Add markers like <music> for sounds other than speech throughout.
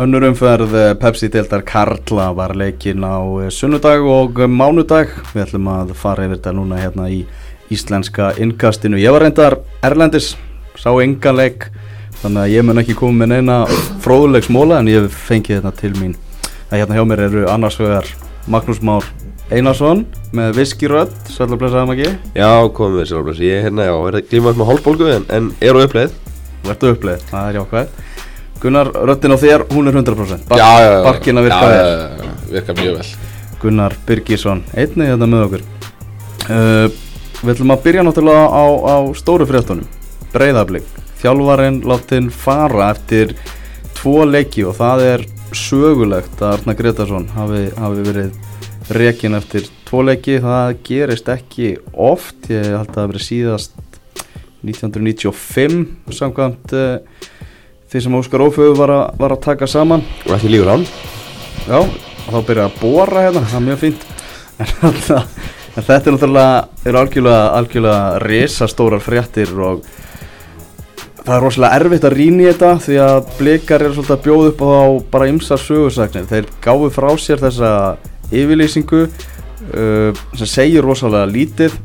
Önnur umferð eh, Pepsi-deltar Karla var leikin á eh, sunnudag og mánudag. Við ætlum að fara yfir þetta núna hérna í íslenska innkastinu. Ég var reyndar Erlendis, sá engan leik, þannig að ég mun ekki koma með neina fróðulegs móla en ég fengi þetta til mín. Það hérna hjá mér eru annars vegar Magnús Már Einarsson með viskirödd, svolítið blessaðum ekki. Já, komum við sjálfbless, ég er hérna, já, er að glíma upp með hálfbólgu en, en er á uppleið. Vertu uppleið, það er jákvæð. Gunnar, röddin á þér, hún er 100%. Bar Já, já, já. Barkin að virka vel. virka mjög vel Gunnar Birgisson, einnig þetta með okkur uh, Við ætlum að byrja náttúrulega á, á stóru fréttunum Breiðablík, þjálfarinn láttinn fara eftir tvo leiki og það er sögulegt að Arna Gretarsson hafi, hafi verið rekin eftir tvo leiki það gerist ekki oft ég held að það hafi verið síðast 1995 samkvæmt uh, því sem Óskar Óföðu var, var að taka saman. Og ekki líkur hann. Já, þá byrja að bóra hérna, það er mjög fínt. En, þarna- en þetta er náttúrulega, er algjörlega, algjörlega risastórar fréttir og það er rosalega erfitt að rýna í þetta því að blikar eru svolítið að bjóða upp á bara ymsar sögursagnir þeir gáfu frá sér þessa yfirlýsingu uh, sem segir rosalega lítið.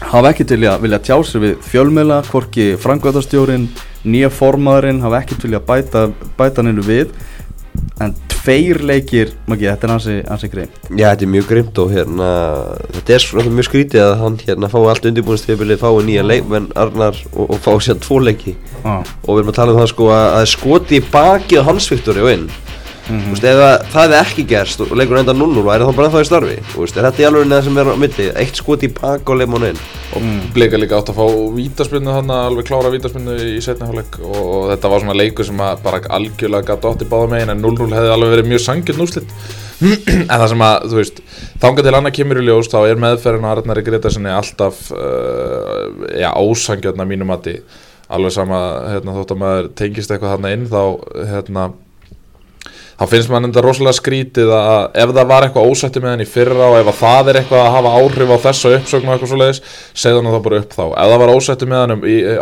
Hafa ekki til að vilja tjá sig við fjölmiðla, hvorki frangvæðastjórin nýja formaðurinn hafa ekki til að bæta, bæta hennu við en tveir leikir Maggi, þetta er hansi, hansi grein Já, þetta er mjög grimt og hérna, þetta er svona mjög skrítið að hann hérna fái allt undirbúinstefilið, fái nýja leikmenn, Arnar og, og fái sér tvo leiki. ah. Og við erum að tala um það sko að er skoti bakið á hans Viktori og inn. Veist, ef að það hefði ekki gerst og leikur enda 0-0 væri þá bara ennþá í starfi. Veist, er þetta í alveg neða sem er á milli, eitt skoti í bak og leikmann inn. og blika líka átt að fá vítaspinnu hann alveg klára vítaspinnu í setni hálfleik og, og þetta var svona leikur sem að bara algjörlega gæti átt í báða megin en 0-0 hefði alveg verið mjög sangjöld núslitt <clears throat> en það sem að, þú veist þangað til annað kemur í ljós, þá er meðferðin á Arnari Gretarsinni alltaf uh, já, ósangjöldna mínum mati alveg sama, hérna, þótt að maður tengist eitthvað þarna inn, þá hérna þá finnst mann þetta rosalega skrítið að ef það var eitthvað ósætti með henni fyrra og ef að það er eitthvað að hafa áhrif á þessa uppsögn og eitthvað svoleiðis, segð hann það bara upp þá. Ef það var ósætti með hann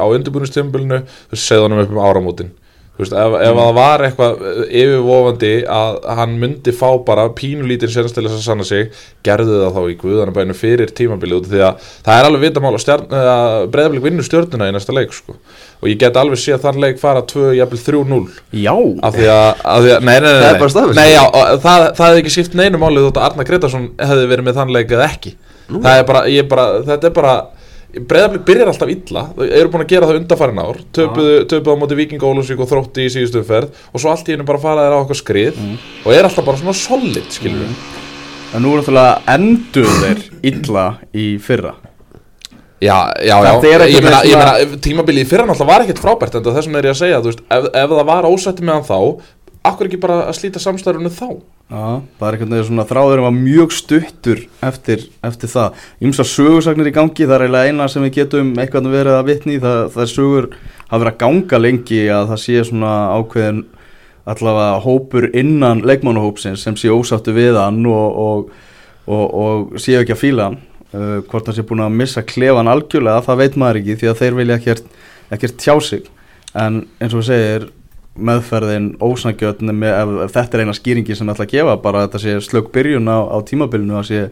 á undirbúinustímbilinu, segð hann upp um áramótin veist, ef, ef það var eitthvað yfirvofandi að hann myndi fá bara pínulítinn þess að sanna sig gerðu það þá í guðanabæinu fyrir tímabilið út af því að það er alveg vitamál að breyðaflik vinnur stjórnuna í næsta leik sko. og ég get alveg sé að þann leik fara 2, jafnvel 3-0 Já, af því að, af því að nei, nei, nei, Það er nei. bara staðfest. Nei, já, og það, það hefði ekki skipt neinu máli þótt að Arna Gretarsson hefði verið með þann leik eða ekki það er bara, ég bara, þetta er bara Breiðablík byrjar alltaf illa eru búin að gera það undarfærin ár töpuðu á móti Viking Ólusvík og Þrótti í síðustu umferð Og svo allt í hennu bara fara þeir á eitthvað skrið Og er alltaf bara svona solid, skilur við en nú er náttúrulega endur þeir illa í fyrra. Já, já, já, ég meina, meina tímabilið í fyrra náttúrulega var ekkert frábært En þessum er ég að segja, þú veist Ef, ef það var ósætti með hann þá Akkur ekki bara að slíta samstæðurinn þá Já, það er einhvern veginn svona þráðurinn var mjög stuttur eftir, eftir það. Ymsa sögursagnir í gangi, það er eiginlega eina sem við getum eitthvað verið að vitni það, það er sögur hafa verið að ganga lengi að það sé svona ákveðin allavega hópur innan leikmannahópsins sem sé ósáttu við hann og, og, og, og séu ekki að fíla hann. Uh, hvort hann sé búin að missa klefan algjörlega, það veit maður ekki því að þeir vilja ekkert, ekkert tjá sig. En eins og við segir meðferðin ósangjötn ef, ef þetta er eina skýringi sem ætla að gefa bara að þetta sé slögg byrjun á, á tímabilinu að sé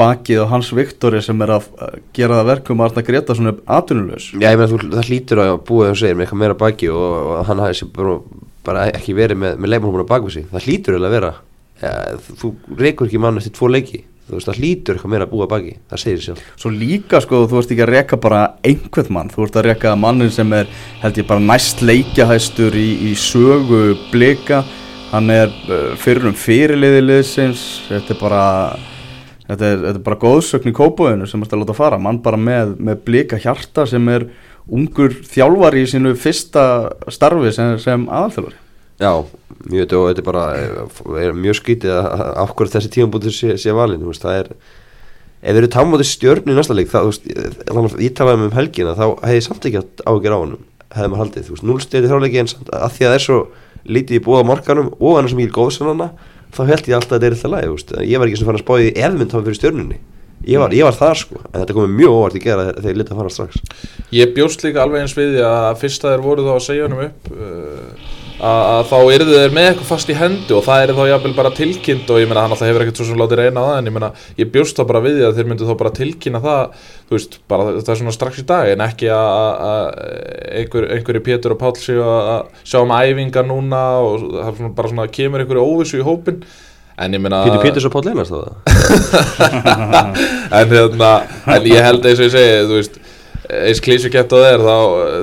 bakið á hans Viktori sem er að gera það verkum að Gretarsson er atvinnulegs Já, ég meina, það hlýtur að þegar þú segir með eitthvað meira baki og, og hann hafi bara, bara ekki verið með, með leikmannhópuna bak við sig. Það hlýtur að vera. Ja, þú reykur ekki mann eftir tvo leiki. Þú veist, það hlýtur eitthvað meira að búa baki. Það segir sjálf. Svo líka sko, þú ert ekki að reka bara einhvern mann, þú ert að reka mannin sem er held ég bara næst leikjahæstur í, í sögu blika hann er uh, fyrir um fyrirliði liðsins, þetta er bara þetta er, þetta er bara góðsögn í kópóinu sem ert að láta fara, mann bara með, með blika hjarta sem er ungur þjálfari í sínu fyrsta starfi sem, sem aðalþjálfari Já, mjög þetta er bara er mjög skítið að af hverju þessi tímabútur sé, sé valin, veist, það er ef við erum támáti stjörn í næsta leik það, þú veist, að ég talaði um helgina þá hefði ég samt ekki ágjör á honum hefði maður haldið, þú veist, núlstegi þráleiki en samt að því að það er svo lítið í búða markanum og hann er svo mikil góðsannana þá held ég alltaf að þetta er alltaf læg, ég var ekki sem fann að spáði ef mynd þá fyrir stjörnunni. Ég var, ég var þar sko, en þetta komið mjög óvart í gera þegar ég litið að fara strax. Ég bjóst líka alveg eins við því að fyrst að þeir voru þá að segja honum upp uh, að, þá yrðu þeir með eitthvað fast í hendi og það er þá jafnvel bara tilkynnt og ég meina hann alltaf hefur ekkert svo sem látið reyna á það en ég meina ég bjóst þá bara við því að þeir myndu þá bara tilkynna það þú veist, bara það er svona strax í dag en ekki að einhver, einhverju Pétur og Páll séu að sjá um æfingar núna og það er svona, bara svona kemur einhverju óvissu í hópin en ég meina Pítur Péturs og Páll Einars þá það en, hérna, en ég held eins og ég segi þú veist, eins klísu gett á þeir þá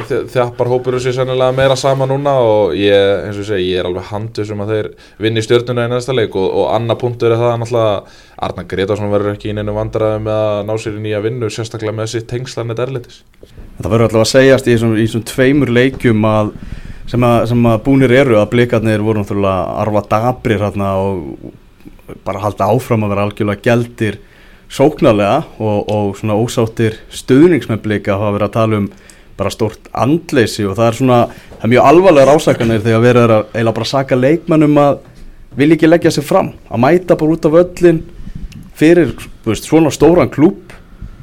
þ- þjappar hópurinn sér sennilega meira saman núna og ég, eins og segi, ég er alveg handið sem að þeir vinni stjórnuna í næsta leik og, og annar punktur er það náttúrulega að Arnar Gretarsson verður ekki í neinu vandræði með að ná sér í nýja vinnu sérstaklega með sitt tengslanett erlendis. Það verður alltaf að segjast í þessum, tveimur leikjum að, sem, að, sem að búnir eru að blikarnir voru náttúrulega arfa dabrir og bara halda áfram að vera algjörlega geldir sóknarlega og, og svona ósáttir stuðningsmenn blika hafa verið að tala um bara stórt andleysi og það er svona, það er mjög alvarlegar ásakanir þegar verið er að eiginlega bara saka leikmennum að vilja ekki leggja sig fram að mæta bara út af öllin fyrir veist, svona stóran klúb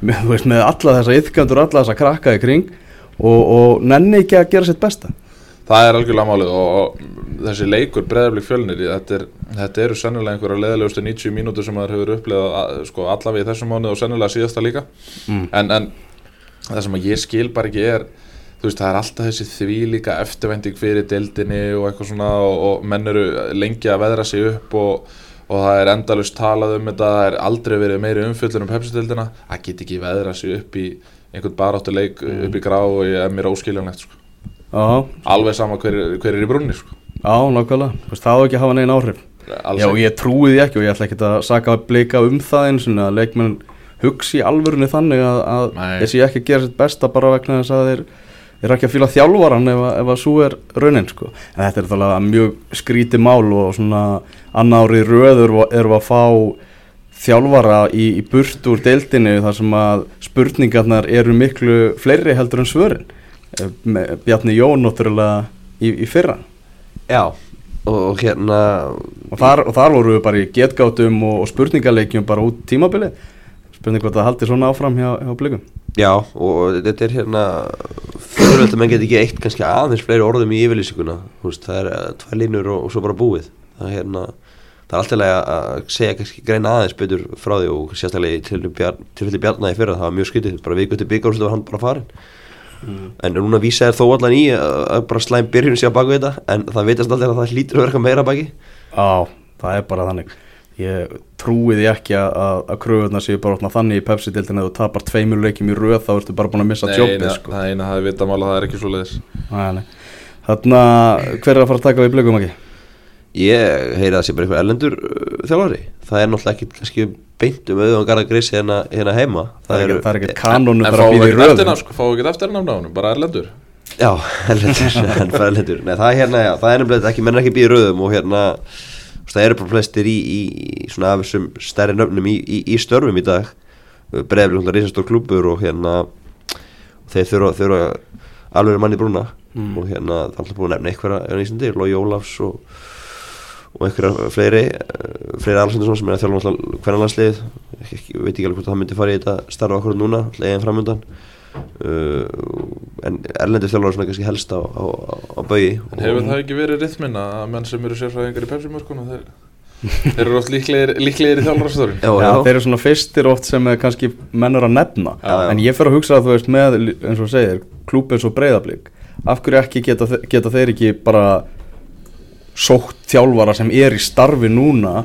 með, með alla þessa yfgjandur alla þessa krakka í kring og, og nenni ekki að gera sitt besta Það er algjörlega málið og, og þessi leikur breðarblík fjölnir þetta, er, þetta eru sennilega einhverja leðilegustu 90 mínútur sem maður hefur upplegað sko, allavega í þessum mánu og sennilega síðasta líka Mm. en, en það sem ég skil bara ekki er veist það er alltaf þessi því líka eftirvending fyrir deildinni og eitthvað svona og, og menn eru lengi að veðra sig upp og, og það er endalust talað um þetta það er aldrei verið meiri umfjöllur um pepsi-deildina það get ekki veðra sig upp í einhvern baráttuleik upp í grá og ég er mér óskiljanlegt sko. Alveg sama hver, er- hver er í brunni sko. já, nákvæmlega, það á ekki að hafa negin áhrif. Alls Já, ég trúi því ekki og ég ætla ekki að saka blika um það eins og að leikmenn hugsi alvörunni þannig að, að þessi ekki að gera sitt besta bara vegna þess að þeir eru ekki að fýla þjálfaran ef, að- ef að svo er raunin sko. en þetta er þálega mjög skríti mál og svona annar árið röður við að fá þjálfara í, í burt úr deildinni þar sem að spurningarnar eru miklu fleiri heldur en svörin Bjarni Jón náttúrulega í, í fyrra. Já, og, hérna og þar, og þar voru við bara í getgátum og, og spurningaleikjum bara út tímabilið. Spurning hvort það haldi svona áfram hjá, hjá blikum. Já, og þetta er hérna fyrirvöld að menn geti ekki eitt kannski aðeins fleiri orðum í yfirlýsinguna. Það er uh, tvær línur og, og svo bara búið. Það er hérna það er alltaf leið að segja kannski greina aðeins betur frá því og sérstaklega í tilfelli Bjarn, tilfelli Bjarna í fyrra það var mjög skytið, bara til byggar og svo var hann bara farin en núna vísa er þó allan í að, að bara slæm byrjun sé á baku þetta en það veitast aldrei að það hlýtur að vera eitthvað meira að baki Já, það er bara þannig ég trúi því ekki að, að, að kröðuna séu bara opna þannig í Pepsi-dildin ef þú tapar tveimur leikjum í röð þá ertu bara búin að missa nei, sko. það eina hafi vita mála það er ekki svo leiðis Þannig að hver er að fara að taka við blikum ekki? Ég heyri að það sé bara eitthvað erlendur uh, þjálfari. Það er náttúrulega ekki kannski beint um auðvitað Garðar Grissi hérna, hérna heima. Það er það er ekkert En fáum við í ekki röðum. eftirnafn sko, fáum við ekki eftirnafn á honum, bara erlendur. Já, <laughs> erlendur, en er erlendur. Nei, það er hérna, já, það er nefnilega ekki, menn er ekki býð röðum og hérna, það eru bara flestir í, í, í svona af þessum stærri nöfnum í, í, í störfum í dag. Breiðaflik, hún er reisastór klúbbur og hérna þeir þurfa, þurfa alveg manni brúna. Mm. og hérna, það er alltaf búin að nefna einhverja hérna í Íslandi, Lói Ólafs og einhverja fleiri uh, fleiri Alessandarsson sem er að þjálfa náttúrulega hvernig landslið, ekki, ekki, veit ekki alveg hvort það myndi fara í þetta starfa okkur núna, leginn framöndan uh, en erlendur þjálfar svona kannski helst á, á, á, baugi En hefur það ekki verið rithminn að menn sem eru sérfræðingar í pepsi-mörkunum þeir, þeir eru oft líklegir, líklegir í þjálfarastöðurinn Já, þeir eru svona fyrstir oft sem er kannski mennur að nefna. Já, já. en ég fer að hugsa að þú veist með eins og segir, klúb eins og breyðablík af hverju ekki geta, geta þeir ekki bara sótt þjálfara sem er í starfi núna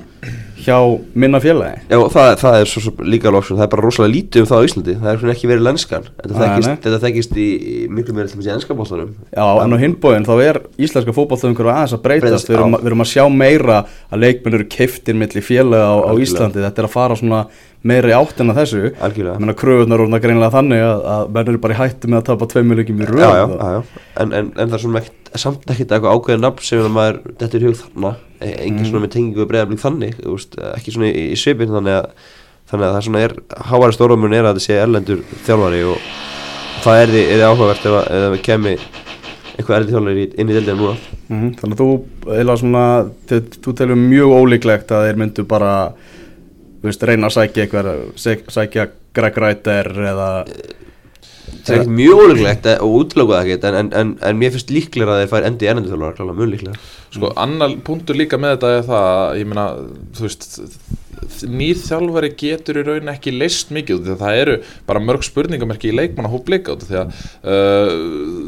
hjá minna félagi. Já, það, það er svo, svo líka lóksum, það er bara rosalega lítið um það á Íslandi, það er svona ekki verið lenskan. Þetta þekkist, í, miklu meira til þess í ennska bóttanum Já, en á hinbóin þá er íslenska fótballtöfungur aðeins að breytast, við erum, við erum að sjá meira að leikmenn eru keiftir milli félaga á, á. Íslandi, þetta er að fara svona meira í áttina þessu. Algjörlega. Ég kröfunar eru greinlega þannig að, að menn eru bara í hættu með að tapa tveimur leikjum samt ekkert eitthvað ákveðið nafn sem að maður, þetta er hug þarna. E- engin svona með tengingu við breyðablík þannig þú veist, ekki svona í, í svipin þannig að þannig að það svona er, háværi stóramun er að þetta sé erlendur þjálfari og það er því, er áhugavert ef, að- ef það kemi eitthvað erlendur þjálfari inn í deildina núna. Mhm, Þannig að þú, eða svona, þú, telur mjög ólíklegt að þeir myndu bara, veist, reyna að sækja eitthvað, sæk- sækja Greg Reiter eða, Það er ekkert mjög ólíklegt eh, og útlökuð ekkert en, en, en, en mér finnst líklega að þeir fær endi ennendu þjálfara, klálega mjög líklega. Sko, annar punktur líka með þetta er það að, ég meina, þú veist nýr þjálfari getur í raun ekki leist mikið því að það eru bara mörg spurningamerki í leikmann að hópa leika út því að uh,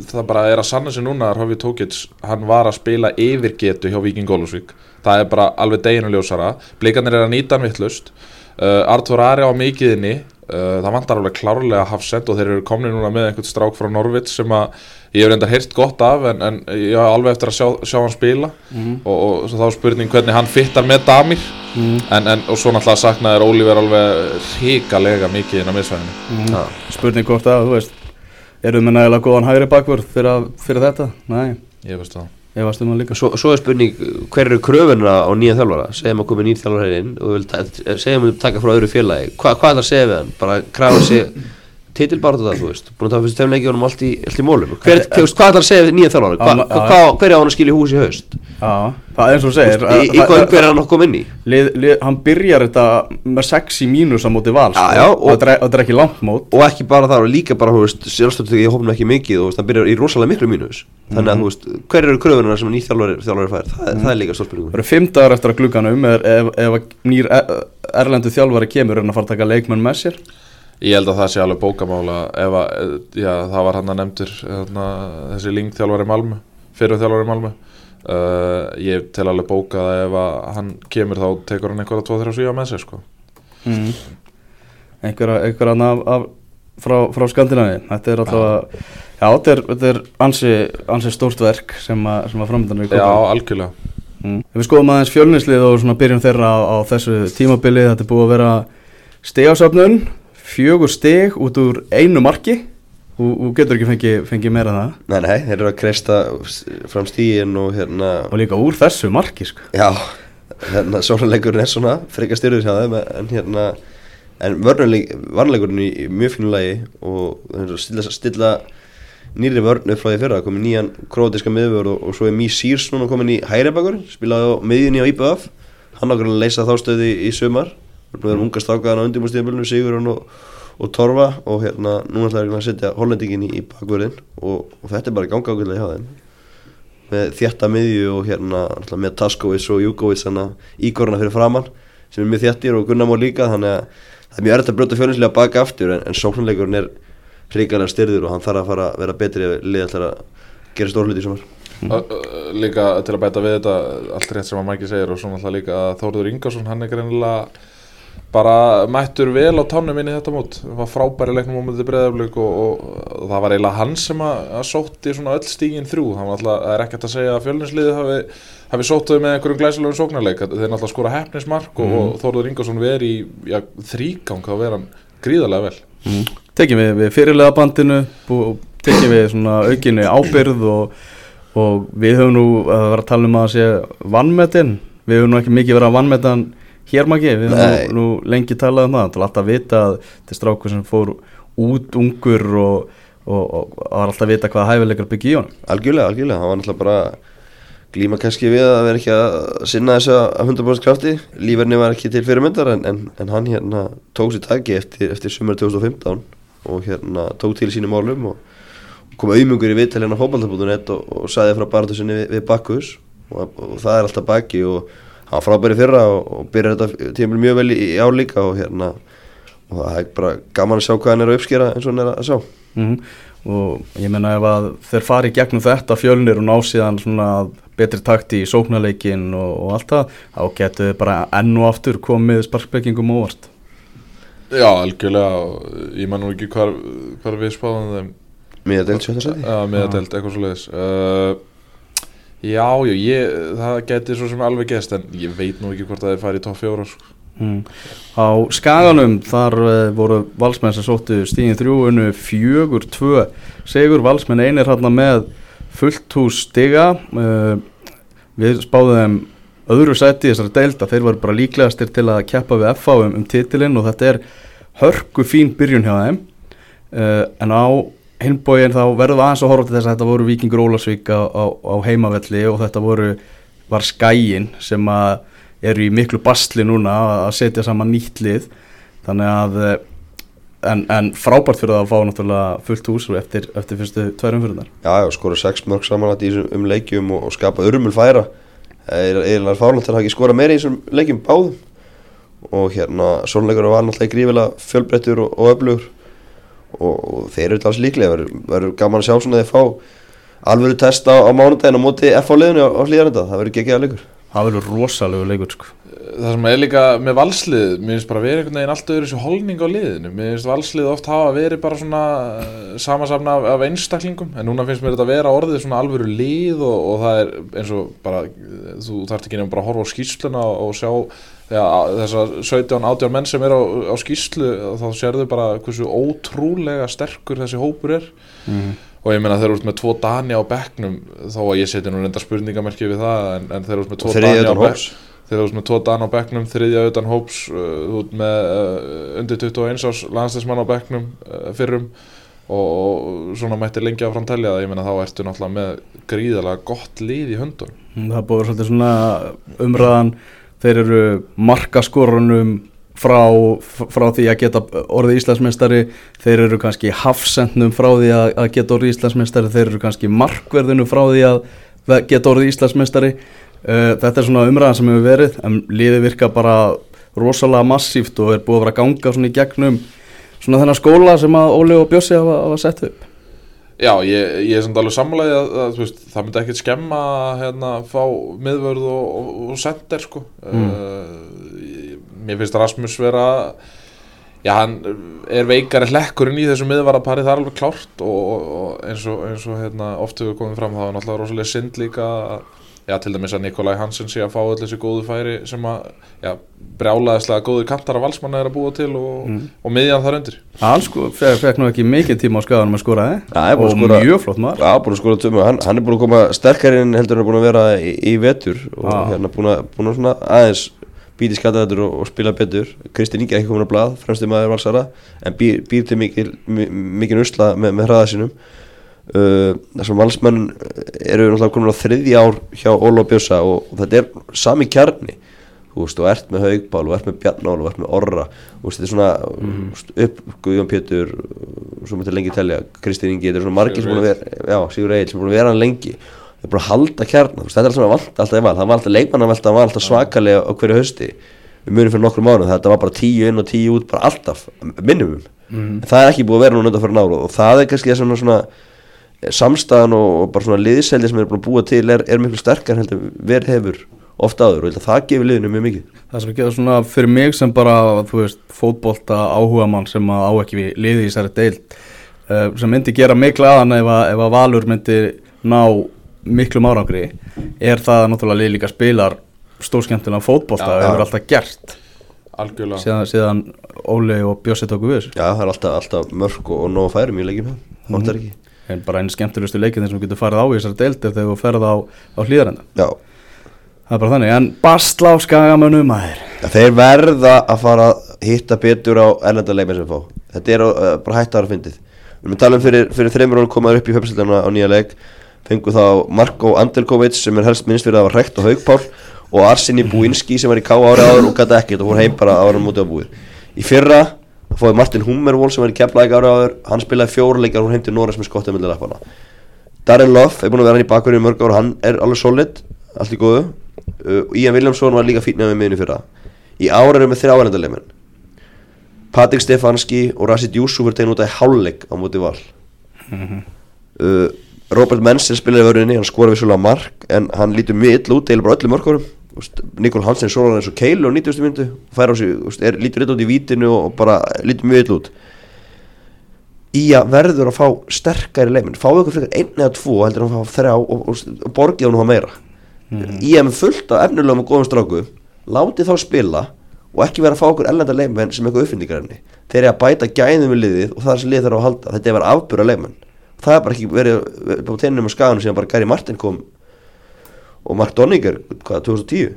það bara er að sanna sig núna að Hófi Tókits, hann var að spila yfir getu hjá Víking Gólusvík það er bara alveg deginu ljósara. Blikarnir er að nýta hann vittlust uh, Artur Ari á mikiðinni það vantar alveg klárlega sett og þeir eru komni núna með einhvern strák frá Norvits sem að ég hef reyndar heyrt gott af en, en ég hafa alveg eftir að sjá, sjá hann spila. Og, og svo þá er spurning hvernig hann fittar með Damir. En, en, og svo náttúrulega saknaðir Ólífer alveg ríkalega mikið inn á miðsvæðinu. Já. spurning hvort að, þú veist erum við nægilega góðan hægri bakvörð fyrir, fyrir þetta? Nei, ég veist það ég varst um það líka Svo, svo er spurning, hver eru kröfunna á nýja þjálfara? Segjum að komi nýr þjálfara inn og segjum að taka frá öðru félagi Hva, Hvað er það að segja við hann? Bara krafa sig titilbáratu það, þú veist Búin að taka fyrst tveim leikjónum allt í, allt í mólum hver, þú veist, Hvað er það að segja nýja þjálfara? Hva, hva, hver er á hann að skilja hús í haust? Já, það er eins og segir Í, í hvað hver er hann inn í? lið, lið, Hann byrjar þetta með 6 í mínus á móti val. Já, já, og og- þetta er- ekki langt mót Og ekki bara það, og líka bara, þú veist, sérstöldu ég hófnum ekki mikið og hann byrjar í rosalega miklu mínus Þannig að, þú veist, hver eru kröfunna sem þjálfari, þjálfari fær? Það, það líka stór spurningum Það eru 5 dagar eftir að glugganum ef, ef að nýr erlendu þjálfari kemur hann að fara að taka leikmenn með sér Ég held að það sé alveg bókamála ef að, eh, já, það var hann að nefndur hana, þessi Ling þjálfari Malmö fyrir þjálfari Malmö uh, ég tel alveg bókað að ef að hann kemur þá tekur hann einhverja 2-3 síðan með sér sko. mm. einhver, einhver annar af, af, frá, frá Skandinavi þetta er alltaf já, þetta er, þetta er ansi, ansi stórt verk sem að, sem að framöndan er Já, algjörlega mm. Við skoðum aðeins fjölnislið og byrjum þeirra á, á þessu tímabili þetta er búið að vera stegasöfnun fjögur steg út úr einu marki. Og, getur ekki fengið fengi meira það. Nei, nei, þeir eru að kreista fram stíin og hérna og líka úr þessu marki sko. Já, hérna sólarleikurinn er svona frekar styrður hjá þeim en hérna en varleikurinn í, í mjög fínu lagi og að stilla, stilla nýri vörn upp frá því fyrra. Komið nýjan krótiska miðvörð og, og svo er Mí Sýrs núna komin í hægri bakurinn spilaði á miðjunni á IBF hann ákveður að leysa þá stöði í sumar nú er unga stákaðan á undirbúrstíðabölinu Sigurinn og, og Torfa og hérna núna ætlaði að setja hollendingin í, í bakvörðin og, og þetta er bara ganga ákveðlega hjá þeim. Með þjætta miðju og hérna með Taskovits og að íkorna fyrir framann sem er mjög þjættir og Gunnamór líka þannig að það er mjög erfitt að brjóta fjölinslega baka aftur en, en sóknarleikurinn er hrikalega styrður og hann þarf að fara að vera betri ef liða ætlar að gera stórluti í sumar. Ö, ö, líka til að bæta við þetta allt rétt sem að Mæki segir og svo náttúrulega líka að Þórður Ingarsson hann er greinilega bara mættur vel á tánum inn í þetta mót. Var frábæri leiknum á mútið breyðaflug og, og, og það var eiginlega hann sem að, að sótti svona öll stígin þrjú. Var alltaf, það er ekkert að segja að fjölninsliðið hafi, hafi sótt þau með einhverjum glæsilegum sóknarleik. Þeir alltaf skora hefnismark og, og Þórður Ingarsson veri í ja, þrígang þá veri hann gríðarlega vel. Mm. tekjum við, við fyrirlega bandinu og tekjum við svona aukinni ábyrð og, og við höfum nú að vera að tala um að sé vannmetin við höfum nú ekki mikið verið að vannmetan hér maki, við Nei. höfum nú, nú lengi talað um það alltaf vita að þetta er strákur sem fór út ungur og, og, og var alltaf vita hvaða hæfileikar byggja í honum. Algjörlega, algjörlega, hann var náttúrulega bara glíma kannski við að vera ekki að sinna þessu að 100% krafti. Lífverðni var ekki til fyrirmyndar en, en, en hann hérna tók sér taki eftir, eftir sumar 2015 og hérna tók til sínum málum og kom auðmungur í viðtal hérna á fótballtabútunett og, og sagði frá barðu sinni við, við Bakkus. Og, og það er alltaf baki og hann var frábæri fyrra og, og byrjar þetta tímul mjög vel í, í ár líka og hérna og það er bara gaman að sjá hvað hann er að uppskera eins og hann er að sjá. Mm og ég menna ef að þeir fari gegnum þetta fjölnir og ná síðan svona betri takti í sóknarleikin og, og allt það, þá getur þið bara enn og aftur komið sparkbyggingum óvart. Já, algjörlega. Ég man nú ekki hvar, hvar við spáðum þeim. Miða deilt sjötta seti Já, meðadelt, eitthvað svo leiðis uh, Já, já, ég, það geti svo sem alveg gest en ég veit nú ekki hvort það er farið í topp fjóra sko. mm. Á skaganum þar uh, voru valsmenn sem sóttu stíðin þrjú unnu fjögur tvö segur valsmenn einir hérna með fullt hús stiga uh, við spáðum þeim öðru sæti þessari deild að þeir voru bara líklegastir til að keppa við FA um, um titilinn og þetta er hörku fín byrjun hjá þeim uh, en á hinbóin þá verðum aðeins að horfa til þess að þetta voru Víkingur Ólasvík á, á, á heimavelli og þetta voru var skæin sem að eru í miklu bastli núna að setja saman nýtt lið. Þannig að eh, en, en frábært fyrir það að fá náttúrulega fullt hús eftir, eftir fyrstu tværum fyrir þar Já, já, skora sex mörg samanlætt í þessum um leikjum og, og skapa örmul færa. Eiginlega fárlætt til að ekki skora meira í þessum leikjum báðum. Og hérna Sónleikur var náttúrulega grífilega fjölbrettur og, og öflugur og, og þeir eru alltaf líklega verður, verður gaman að sjá svona að þeir fá alvöru test á, á mánudaginn á móti F á liðinu á, á hlýðarenda, það verður geggjað leikur. Það verður rosalegu leikur sko. það sem er líka með valslið mér finnst bara verið einhvern veginn allt öðru þessu holning á liðinu. Mér finnst valslið oft hafa verið bara svona eh, samasafna af, af einstaklingum en núna finnst mér þetta að vera orðið svona alvöru lið og, og það er eins og bara þú þarft ekki nefnum bara að horfa á skýrsluna og, og sjá þegar þessar 17-18 menn sem er á, á skýrslu þá sérðu bara hversu ótrúlega sterkur þessi hópur er mm. og ég meina þeir eru út með tvo Dani á bekknum þó að ég seti nú reynda spurningamerki við það en, en þeir eru út með tvo Dani á utan bekknum hóps. þeir eru út með tvo Dan á bekknum, þriðja utan hóps uh, út með uh, undir 21 árs landslismann á bekknum uh, fyrrum og, og svona mætti lengi að framtælja það, ég meina þá ertu náttúrulega með gríðalega gott lið í höndun Það búið svolítið svona umræðan Þeir eru markaskorunum frá, frá því að geta orðið Íslandsmeistari. Þeir eru kannski hafsendnum frá því að, að geta orðið Íslandsmeistari. Þeir eru kannski markverðinu frá því að geta orðið Íslandsmeistari. Uh, Þetta er svona umræðan sem hefur verið En liðið virka bara rosalega massíft Og er búið að vera ganga svona í gegnum Svona þennan skóla sem að Óli og Bjössi hafa, hafa sett upp Já, ég, ég er samt alveg sammálaðið að, að veist, það myndi ekkert skemma að hérna, fá miðvörð og, og, og sender sko. uh, mér finnst Rasmus vera já, hann er veikari hlekkurinn í þessu miðvarapari, það er alveg klárt og, og, og eins og, eins og hérna, oft hefur komið fram, það er náttúrulega rosalega synd líka að Já, til dæmis að Nikolai Hansen sé að fá öll þessi góðu færi sem að, já, brjálaðislega góðu kantar af valsmanna er að búa til og, og miðjan þar undir. Hann sko, fekk, nú ekki mikið tíma á skaganum að skora er búinn og að skora- mjög flott maður Já, búin að skora tömu, hann, hann er búin að koma sterkari en heldur hann er búin að vera í, í vetur og Já. hérna búin að, búin að svona aðeins býti skataðatur og, og spila betur. Kristinn Ingi er ekki komin að blað, fremstu maður valsara en býr, býr til mikil, mi- mikil usla með, með hraða sínum uh, þessum valsmenn eru náttúrulega komin á þriðja ár hjá Óla og Bjössa og, og þetta er sami kjarni. Þú veist, og ert með Haugpál og ert með Bjarnál og ert með Orra. Þú veist, þetta er svona mm. upp Guðjón Pétur svo mætti lengi telja Kristinn Ingi, þetta er svona margir sem búin að vera já, Sigur Egil sem búin að vera hann lengi. Það er bara að halda þú veist, þetta er alltaf vant alltaf í val, það var alltaf leikmann að var alltaf svakalega á hverju hausti, við munum fyrir nokkrum árum þetta var bara tíu inn og tíu út, bara alltaf minimum, Mhm. en það er ekki búið að vera núna undan fyrir náru og það er kannski það sem svona samstæðan og, og bara svona liðseldi sem er búin að búa til er, er miklu sterkar heldur en verið hefur ofta áður og ég held að það gefur liðinu mjög mikið. Það sem getur svona fyrir mig sem bara, þú veist, fótbolta áhuga mann sem að á ekki við liði í þessari deild uh, sem myndi gera miklu aðan ef að, ef að Valur myndi ná miklum árangri er það að náttúrulega lið líka spilar stórskemmtilega fótbolta já. hefur alltaf gert. Algjörlega. síðan, síðan Óli og Bjössi tóku við þessu. Já, það er alltaf, alltaf mörg og, og nóg færum í leikjum það vantar ekki en bara einn skemmtilegustu leikinn sem getur farið á í þessari deild er þegar þú ferð á, á hlýðarenda Já, það er bara þannig, en basla á skagamönnum maður. Já, þeir verða að fara að hitta betur á erlenda leikmenn sem fá. Þetta er uh, bara hægt að vera fyndið. Við erum að tala um fyrir, fyrir þreymur árum komaður upp í höfnsildana á nýja leik. Fengu þá Marko Andelkovic sem er helst minnst fyrir að hafa rekt á haugpál Og Arseni Búinski sem var í K ári áður og gæti ekkert og fór heim bara ára mútið á búið. Í fyrra fóði Martin Hummervoll sem var í Keflæk ári áður. Hann spilaði fjóruleikar og fór heim til Norris með skottið með lappana Darren Love er búin að vera hann í bakverðinu mörg ára, hann er alveg solid, allt í góðu. Uh, Ian Williamson var líka fínlega með miðinu fyrra. Í ára erum við þrjá erlendarleimin Patrik Stefanski og Rashid Yusuf er tegn út af hálfleik á móti val. Uh, Robert Mensen spilaði vörðinni, hann skoraði vissulega mark en hann lítur mjög illa út, eða bara öllu mörkurum Nikol Hansen svolar eins og Keilu á 90. myndu fær á sig, er, lítur illa út í vítinu og bara lítur mjög illa út. Ía verður að fá sterkari leikmenn, fá ykkur frekar einn eða tvo heldur að fá þrjá og, og, og borgið hann að meira. Ía með fullt af efnulegum og góðum stráku látið þá spila og ekki vera að fá okkur ellenda leikmenn sem eitthvað uppfinningarefni þeir eru að bæta gæðum við liðið og það er sem liðið þarf að halda. Þetta er að vera afbura leikmenn það er bara ekki verið verið á tennum og skaganum sem bara Gary Martin kom og Mark Donninger, hvað, 2010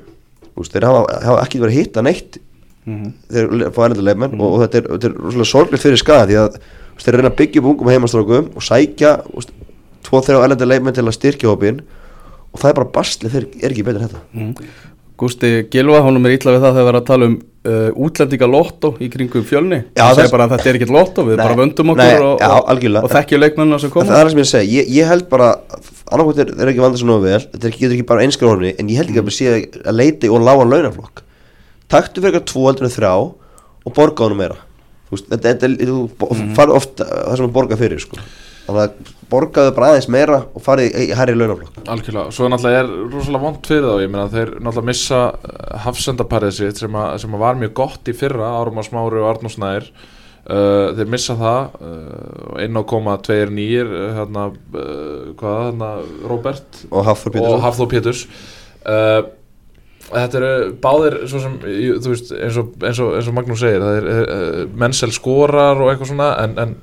Þú veist, þeir hafa, hafa ekki verið að hitta neitt. Þeir fá ellenda leikmenn og, og þetta er, þetta er rosalega sorglegt fyrir skaga því að veist, þeir reyna að byggja upp ungum heimastrákum og sækja þú veist, tvo þrjá ellenda leikmenn til að styrkja hópin og það er bara basli, þeir er ekki betur þetta. Mm. Gústi Gilva, honum er ítla við það þegar við erum að tala um uh, útlendinga lotto í kringum fjölni. Já, það segir bara að þetta er ekkert lotto við Nei, bara vöndum okkur nei, og, já, og, og þekkjum leikmennina sem koma. Það er það sem ég segi, ég, ég held bara annarkvæmt er, er ekki valdið svo nógu vel þetta getur ekki bara einskar horfni en ég held ekki að við séu að leiti og lága launaflokk. Taktu fyrir eitthvað tvo heldur en þrjá og borga honum meira. Veist, þetta, þetta, er- þú mm farið ofta það sem að borga fyrir sko. þannig að borgaðu bara aðeins meira og farið í, hærri launaflokk. Algjörlega, svo náttúrulega er rosalega vond fyrir þá, ég meina þeir náttúrulega missa uh, hafsendaparið sitt sem, að, sem að var mjög gott í fyrra, Árum og Smári og Arnús Snær uh, þeir missa það uh, inn á koma tveir nýjir uh, hérna, uh, hvað, hérna Robert? Og Hafþór og Pétursson Hafþór Péturs. Þetta eru báðir sem, veist, eins og, eins og, eins og Magnús segir, það er mennsel skorar og eitthvað svona en, en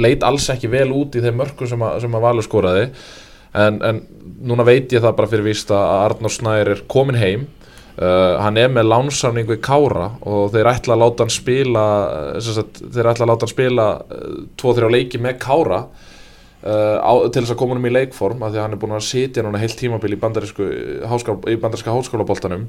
leit alls ekki vel út í þeim mörkum sem að, sem að Valur skoraði. En, en núna veit ég það bara fyrir víst að Arnór Snær er komin heim uh, hann er með lánsamningu í Kára og þeir ætla að láta hann spila sem sagt, þeir ætla að láta hann spila uh, tvo-þrjá leiki með Kára uh, á, til þess að koma um í leikform af því að hann er búin að sitja núna heilt tímabil í bandaríska háskólaboltanum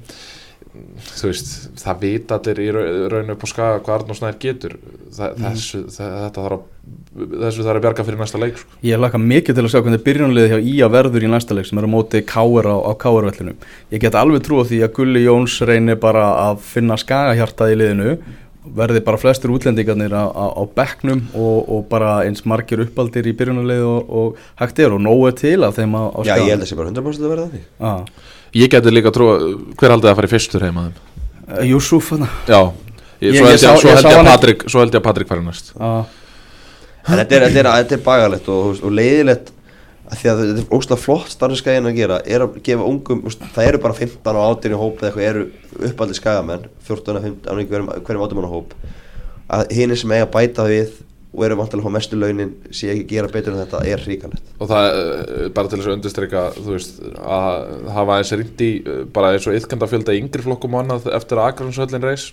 þú veist, það vita allir í rau- raun upp á skaga hvað Arnór Snær getur. Þa, þessu, það, þetta þarf að þessu þarf að bjarga fyrir næsta leik sko. Ég laka mikið til að sjá hvernig byrjunliði hjá Ía verður í næsta leik sem er á móti Káur á, á Káurvellinum. Ég get alveg trú á því að Gulli Jóns reynir bara að finna skagahjartað í liðinu. Verði bara flestir útlendingarnir á, á, á bekknum og, og bara eins margir uppaldir í byrjunarlið og, og hægt er. Og nógu til af þeim á, á já ég held að sé bara 100% að verða því að ég geti líka trú hver haldið að fara í fyrstur heima þeim? Uh, Júsúf hana já, ég, svo, held ég, svo held ég að Patrik svo held ég að Patrik fari næst. Að þetta er, þetta er, þetta er bagalegt og, og leiðilegt að því að þetta er óslega flott starfið skæðin að gera. Er að gefa ungum, það eru bara 15 og 18 í hóp eða eitthvað eru uppaldi skæðamenn 14 og 15 á hverjum, hverjum 18 manna hóp. Að hinn sem eiga að bæta við og eru vantilega fá mestu launin sé ekki að gera betur en þetta er ríkalegt og það er bara til þess að undirstryka þú veist, að hafa eins rýndi bara eins og yðkenda fjölda í yngri flokkum og annað eftir að Akransöllin reis.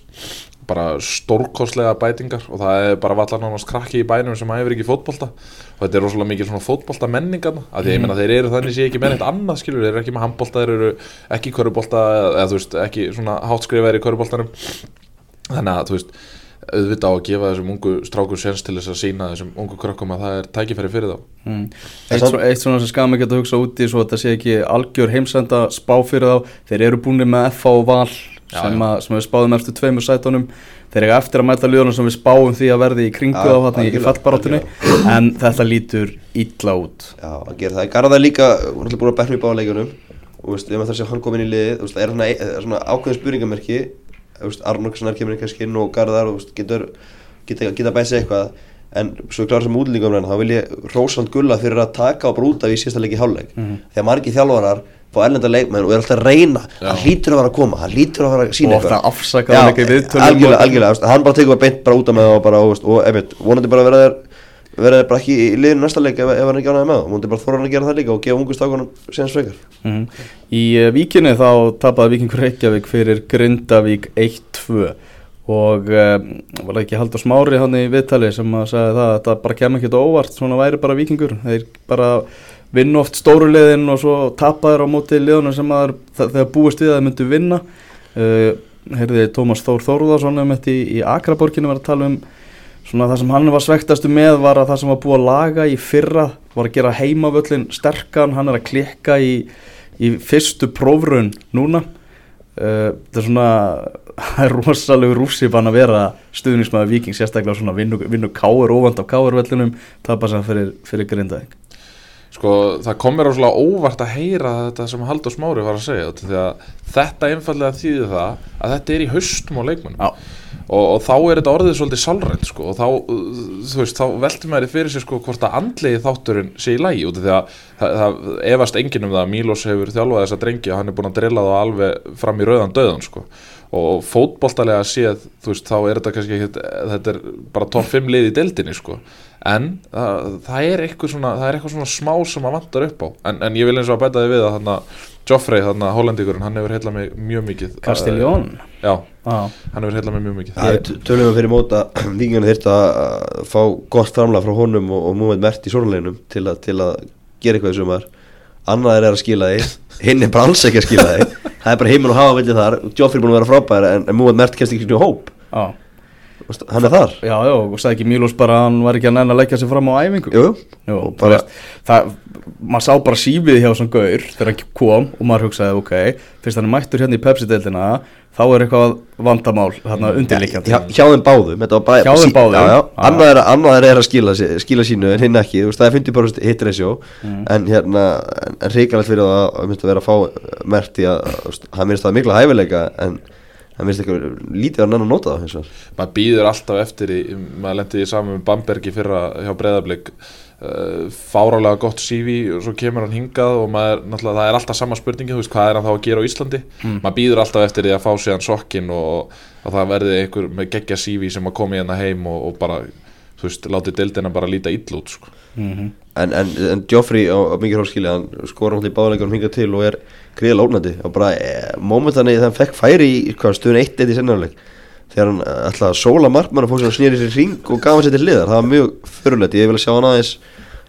Bara stórkostlega bætingar og það er bara vallar nánast krakki í bænum sem æfir ekki fótbolta. Og þetta er rosalega mikið svona fótbolta menningarna af því að ég menna þeir eru þannig sé ekki með neitt annað skilur, þeir eru ekki með handbolta, þeir eru ekki í körubolta eða þú veist, ekki svona hátskrifaðir í köruboltanum þannig að þú veist auðvitað á að gefa þessum ungu strákur séns til þess að sína þessum ungu krökkum að það er tækifæri fyrir þá. Mm. Eitt, svo, eitt svona sem skama geta að hugsa úti svo að þetta sé ekki algjör heimsenda spá fyrir þá. Þeir eru búinir með FH og Val Já, sem, að, sem við spáðum eftir tveimur sætunum. Þeir eru eftir að mæta liðunum sem við spáum því að verði í kringu Já, á hann í fallbarátunni en þetta lítur illa út. Já, að gera það. Garðar líka, hún er búin að berna í báleikunum og veist, ef að Arnókssonar kemur inn kannski inn og Garðar, þú veist, getur geta, geta bæst sig eitthvað. En svo klára sem útlendingum þá vil ég Rósvald Gulla fyrir að taka út af í síðasta leiki hálfleik. Þegar margir þjálfarar fá erlenda leikmenn og er alltaf að reyna hann hlýtur að vera að koma, hann hlýtur að vera að sína Og eitthvað. afsaka Já, hann ekki í viðtölum algjörlega, og- algjörlega, hann bara tekur bara beint bara út af með það og bara, þú veist, og einmitt, vonandi bara verða þér verða þér bara ekki í liðinu næsta leik ef, ef hann er ekki ánægði með það, vonandi bara þóra hann að gera það líka og gefa ungu stákunum síðan svekar mm. Í uh, víkinni þá tapaði Víkingur Reykjavík fyrir Grindavík 1-2 og uh, var það ekki Haldur Smári hann í viðtali sem að sagði það að þetta bara kem ekki óvart, svona væri bara Víkingur. Þeir bara vinna oft stóru liðin og svo tapaður á móti liðunum sem að þegar búist við að þeir myndu vinna. Uh, heyrði Tómas Þór Þórðarsson um þetta í, í Akraborginu var að tala um svona það sem hann var svektastu með var að það sem var búið að laga í fyrra var að gera heimavöllin sterkan, hann er að klikka í, í fyrstu prófrun núna. Uh, þetta er svona <laughs> það er rosalegu rússi bann að vera stuðningsmaður viking, sérstaklega svona vinnu, vinnu káur óvand á káurvellinum tapa sem fyrir, fyrir grindaðing Sko, það kom mér óslega óvart að heyra þetta sem Haldur Smári var að segja af því að þetta einfallega þýðir það að þetta er í haustum á leikmannum Já. Og, og þá er þetta orðið svolítið sálrænt sko, og þá, þú veist, þá veltum maður fyrir sér sko, hvort að andlegi þátturinn sé í lægi út af því að það, það efast enginn um það að Mílos hefur þjálfað þessa drengi og hann er búin að drilla þá alveg fram í rauðan döðan sko. Og fótboltalega séð þú veist, þá er þetta kannski ekki þetta er bara topp 5 lið í deildinni sko. en það, það er eitthvað svona það er eitthvað svona smá sem að vantar upp á. En, en ég vil eins og að bæta því við að þarna Joffrey, þarna hollendíkurinn, hann hefur heillað mig mjög mikið. Castellón já, ah. hann hefur heillað mig mjög mikið. Það er tölum við fyrir móta <clears throat> Víkingarnir þyrfti að fá gott framlag frá honum og, og múið mert í sórleginum til, að- til að gera eitthvað í sumar. Annar er að skila því hinn er bara alls ekki að skila því það er bara heiminn og hafa villið þar. Joffrey búin að vera frábær en, en Múið Mert kemst ekki svona hóp. Veist, hann er þar. Já, já, og sagði ekki Mílos bara hann var ekki að næna að leggja sig fram á æfingu. Jú, jú. Bara, það, maður sá bara sífið hjá svona gaur þegar hann kom og maður hugsaði ok, fyrst hann er mættur hérna í Pepsi-deildina þá er eitthvað vandamál hérna undirlikjandi hjá, hjá þeim báðum bara, Hjá þeim báðum? já, já, annað er, annað er að skila, sí- skila sínu en hinn ekki, það er 50% hit ratio. En hérna, en, reikalegt fyrir það að vera að fá mert í að, hann minnst það mikla hæfileika en hann minnst ekki lítið að nann að nota það maður býður alltaf eftir í, maður lendi í saman með Bamberg í fyrra hjá Breiðablík uh, fárálega gott CV og svo kemur hann hingað og maður, náttúrulega það er alltaf sama spurningi, þú veist, hvað er hann þá að gera á Íslandi maður býður alltaf eftir því að fá síðan sokkin og að það verði einhver með geggja CV sem að koma í hérna heim og, og bara, þú veist, láti deildina bara líta ill út, sko. Mhm. En, en, en Joffrey á, á mikið hórskili hann skora hann til báðleikunum hingað til og er gríðal ónandi og bara e, momentan þegar hann fekk færi í hvað, stöðun 1-1 í sennileik þegar hann eh, ætlaði að sóla markmann og fór sér að snýri sér í ring og gaf hann sér til liðar það var mjög fyrirlegt, ég vil sjá hann aðeins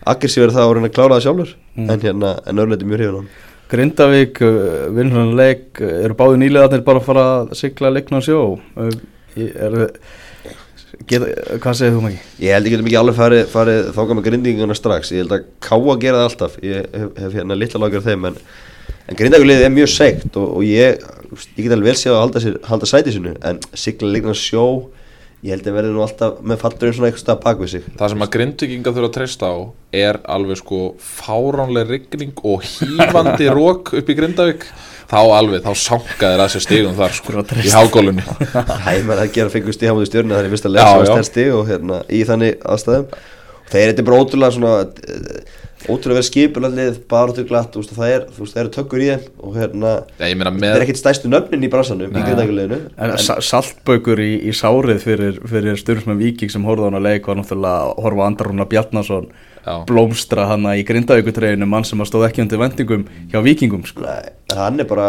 aggressíver það og reyna að klára það sjálfur. En hérna, en örleiti mjög hrifin hann. Grindavík, uh, vinnur hann leik uh, eru báði bara að fara að sigla leikna á sjó? Er, get, hvað segir þú Maki? Ég held ég getum ekki alveg farið, farið þáka með grindinguna strax Ég held að Káa gera það alltaf Ég hef, hef hérna litla lagur þeim En, en grindaguliðið er mjög segt Og, og ég, ég get alveg vel séð að halda, sér, halda sæti sinu En sigla leikna sjó Ég held að verði nú alltaf með fatturinn svona eitthvað stað bak við sig. Það sem að grindvikinga þurfa að treysta á er alveg sko fáránleg rigning og hýfandi <laughs> rók upp í Grindavík. Þá alveg, þá sankaðir að sér stigum þar sko, að í hágólunni Hæ, maður að gera fengur stíð á mútið stjórnir Það er vist að lesa já. stærsti Og hérna í þannig aðstæðum. Og þeir þetta er bara ótrúlega svona Ótrúlega verið skipulallið Bara glatt, veist, það er, þú veist, það eru tökkur í þeim Og hérna, Já, ég meina þetta með er ekkit stærstu nöfnin í bransanum Í grindaguliðinu En sa- saltbaukur í, í sárið fyrir, fyrir styrfismenn Víking sem horfði á hann að leik var náttúrulega að horfa á Andarúna Bjarnason Já. blómstra hann í Grindavíkutreginu mann sem að stóð ekki undir vendingum hjá Víkingum sko. Nei, hann er bara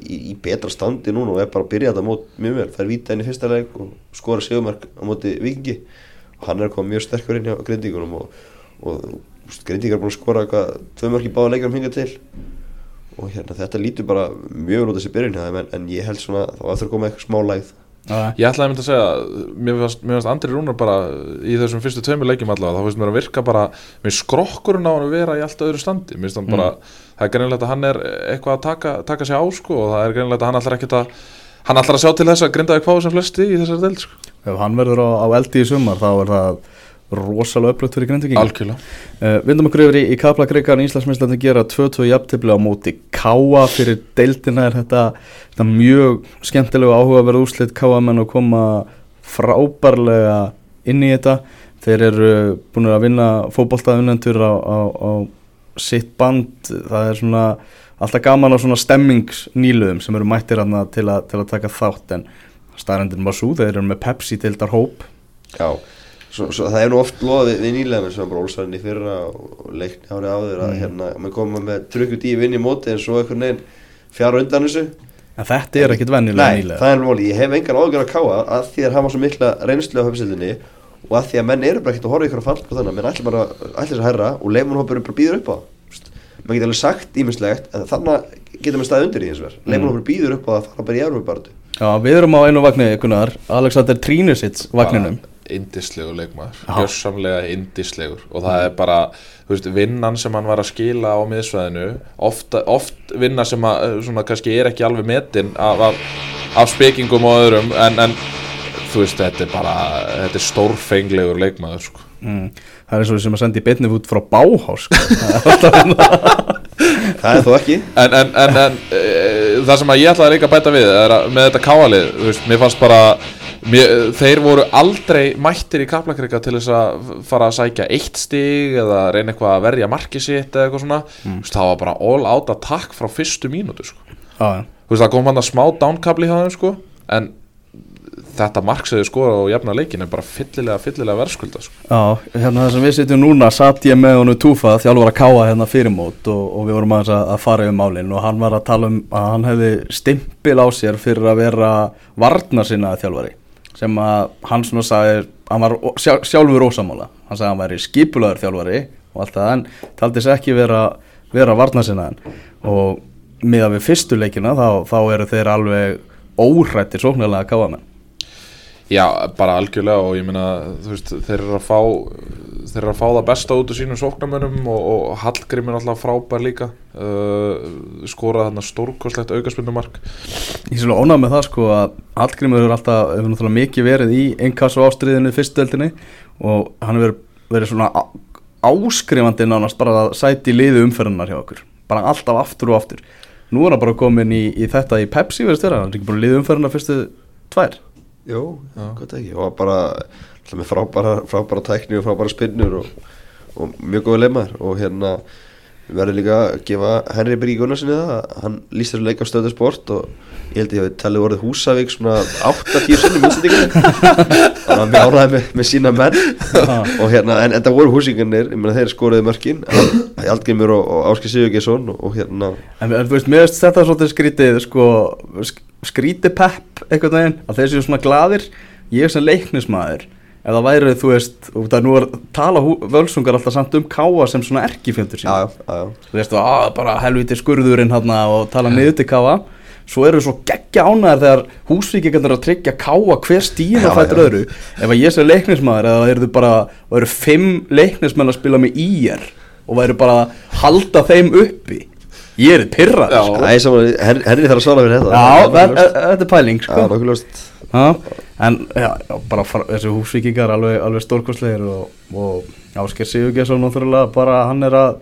í, í betra standi núna og er bara að byrja þetta mót mjög vel, fær víta inn í fyrsta leik og skora segumark á móti vikingi og hann er komið mjög sterkur inn hjá grindíkunum og, og grindíkar er búin að skora eitthvað tvö mörk í báða leikarum hinga til. Og hérna þetta lítur bara mjög vel út þessi byrjun en, en ég held svona þá eftir að koma eitthvað smá lægð. Já, Ég ætlaði að mynda að segja, mér fannst, mér fannst Andri Rúnar bara í þessum fyrstu tveimur leikjum allavega, þá finnst mér að virka bara með skrokkurinn á hann að vera í allt öðru standi. Mér finnst hann bara, það er greinilegt að hann er eitthvað að taka, taka sig á sko og það er greinilegt að hann ætlar ekkert að hann ætlar að sjá til þess að grindaði hvað sem flesti í þessari deild sko. ef hann verður á, á eldi í sumar þá er það rosalega upplögt fyrir Grindavíking Algjörlega. Uh, vindum okkur yfir í, í Kaplakreikan Íslandsmeistlandi gera 2-2 jafntefli á móti Káa fyrir deildina. Er þetta, þetta mjög skemmtilega áhugaverð úrslit Káamenn að koma frábærlega inn í þetta. Þeir eru búin að vinna fótboltaðunendur á, á, á sitt band. Það er svona alltaf gaman á svona stemmingsnýluðum sem eru mættir hana til, til að taka þátt. En staðrendin var svo, þeir eru með Pepsi deildar hóp Já, svo, svo það er nú oft loðið við, við nýlega með sem bara Olsarinn í fyrra og leikni árið áður að hérna, maður koma með trukkut í vinni móti en svo einhvern veginn fjara undan þessu. En þetta er ekkit vennilega Nei, nýlega. það er alveg ég hef engan ágjör að káa að því að hafa svo mikla reynslu á höfisildinni og að því að menn eru bara ekkert að horfa ykkur að falla på þannig. Menn ætla bara ætla þess að herra og leifmannhópurinn bara býður upp á maður getur alveg sagt ímislegt en þannig getur maður staðið undir í þessu verð mm. leifmannhópurinn býður upp á það að fara bara í erfum bara Já, við erum á einu vagni, Gunnar, Alexander Trínisits vagninum. Indislegur leikmaður, Já. hjössamlega indislegur og það er bara, þú veist, vinnan sem hann var að skila á miðsvæðinu oft, oft vinna sem að, eh, svona kannski er ekki alveg metin af, af, af spekingum og öðrum en, en þú veist, þetta er bara þetta er stórfenglegur leikmaður sko. Mm. Það er eins og sem að senda í beinni út frá Báhás, sko. <laughs> Það er alltaf hérna. það er þó ekki en, en, en, en e, það sem að ég ætlaði líka að bæta við er að með þetta káalið, þú veist, mér fannst bara mér, þeir voru aldrei mættir í kaplakrika til þess að fara að sækja eitt stig eða reyna eitthvað að verja marki sitt eða eitthvað svona veist, það var bara all out attack frá fyrstu mínútu sko. Já. þú veist, það kom hann að smá downkabli hjá þeim sko, en þetta mark sem þau skora á jafna leikin er bara fyllilega, fyllilega verðskulda sko. Já, hérna það sem við sitjum núna, satt ég með honu Túfa, þjálfur að káa hérna fyrir mót og, og við vorum aðeins að, að fara yfir málinn og hann var að tala um að hann hefði stimpil á sér fyrir að vera varna sinna þjálfari sem að hann svona sagði, hann var sjálf, sjálfur ósamála, hann sagði að hann væri skipulaður þjálfari og allt það en taldi sér ekki vera, vera varna sinna og miða við fyrstu leikina þá, þá eru þeir alveg óhrættir sóknarlega að káa menn Já, bara algjörlega og ég meina, veist, þeir eru fá þeir eru að fá það besta út úr sínum sóknarmönnum og, og Hallgrim er alltaf frábær líka. Uh, skoraði þarna stórkoslegt aukarspilnumark Ég er svolítið ónægð með það sko að Hallgrímur hefur alltaf, hefur náttúrulega mikið verið í einkass og ástriðinu fyrstudeldinni og hann hefur verið svona áskrifandi nánast bara að sæti liðu umferðunar hjá okkur. Bara alltaf aftur og aftur. Nú er hann bara komin í, í þetta í Pepsi verðist vera, hann er ekki að liðu umferðunar fyrstu tvær Jú, gott ekki og bara frábæra, frábæra tækni og frábæra spinnur og, og mjög góða leimar og hérna við verðum líka að gefa Henry Birgi Gunnarsinni það að hann lýst þessu leik á stöðu sport og ég held ég að við talið orðið Húsavík svona 8-10 sinnum útsendingunni. Þannig að við áraði með, með sína menn. Og hérna, en, en það voru húsingarnir ég meina þeir skoruði mörkin. Aldgrimur og, og Áskei Sigurgesson og, og hérna. En, en þú veist, mér veist þetta svolítið skrítið sko, sk- skrítið pepp einhvern veginn, að þeir séu svona gladir ég sem leiknismæður ef það væri, þú veist, og það nú er tala völsungar alltaf samt um káa sem svona erkifjöndur sín já, já, já, þú veist, að bara helviti skurðurinn hann og tala niður til káa svo eru svo geggja ánæðar þegar húsvíkingarnir að tryggja káa hver stíðin Já, að fættur öðru. Ef að ég sem leiknismæður eða það eru bara það eru fimm leiknismenn að spila með ír og væru bara að halda þeim uppi. Ég er pyrrað sko. það er Henry þarf að svara fyrir þetta. Já, Það er þetta er pæling sko. Já, en já, bara þessi húsvíkingar alveg, alveg stórkostlegir og, og Ásker Sigurgesson náttúrulega bara hann er að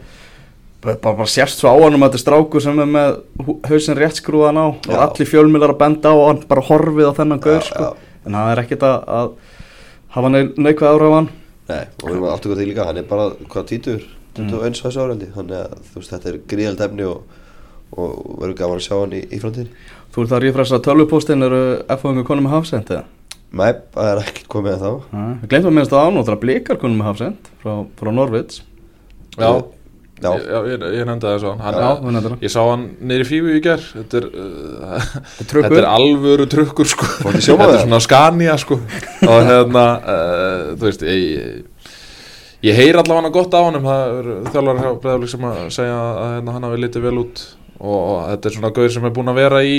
bara, bara sérst svo á hann um þetta strákur sem er með hú- hausinn rétt skrúðan á og Já. allir fjölmiðlar að benda á og hann bara horfið á þennan gaur sko. en það er ekkert að, að hafa neik, neikvæð áhrif á hann. Nei, og við erum aftur góð því líka, hann er bara hvað títur, 21 þessu áraldi þannig að þetta er gríðald efni og, og verður gaman að sjá hann í, í framtíðin Þú ert að rífrasa tölvupóstin eru FOM konum með hafsend eða? Mæ, það er ekkert komið að þá Við glemtum að minnast að ánóttra blikar konum með hafsend frá, frá Norvids Já, Já. Ég, já, ég, ég nefndi það svo hann, Já, það. Ég sá hann niður í fífu í ger Þetta er, uh, trukkur. þetta er alvöru trukkur sko. Þetta er svona skania sko. og hérna uh, þú veist ég, ég, ég heyr allavega gott á honum það er Breiðaflik sem að segja að hérna, hann hafi litið vel út og, og þetta er svona gauður sem er búin að vera í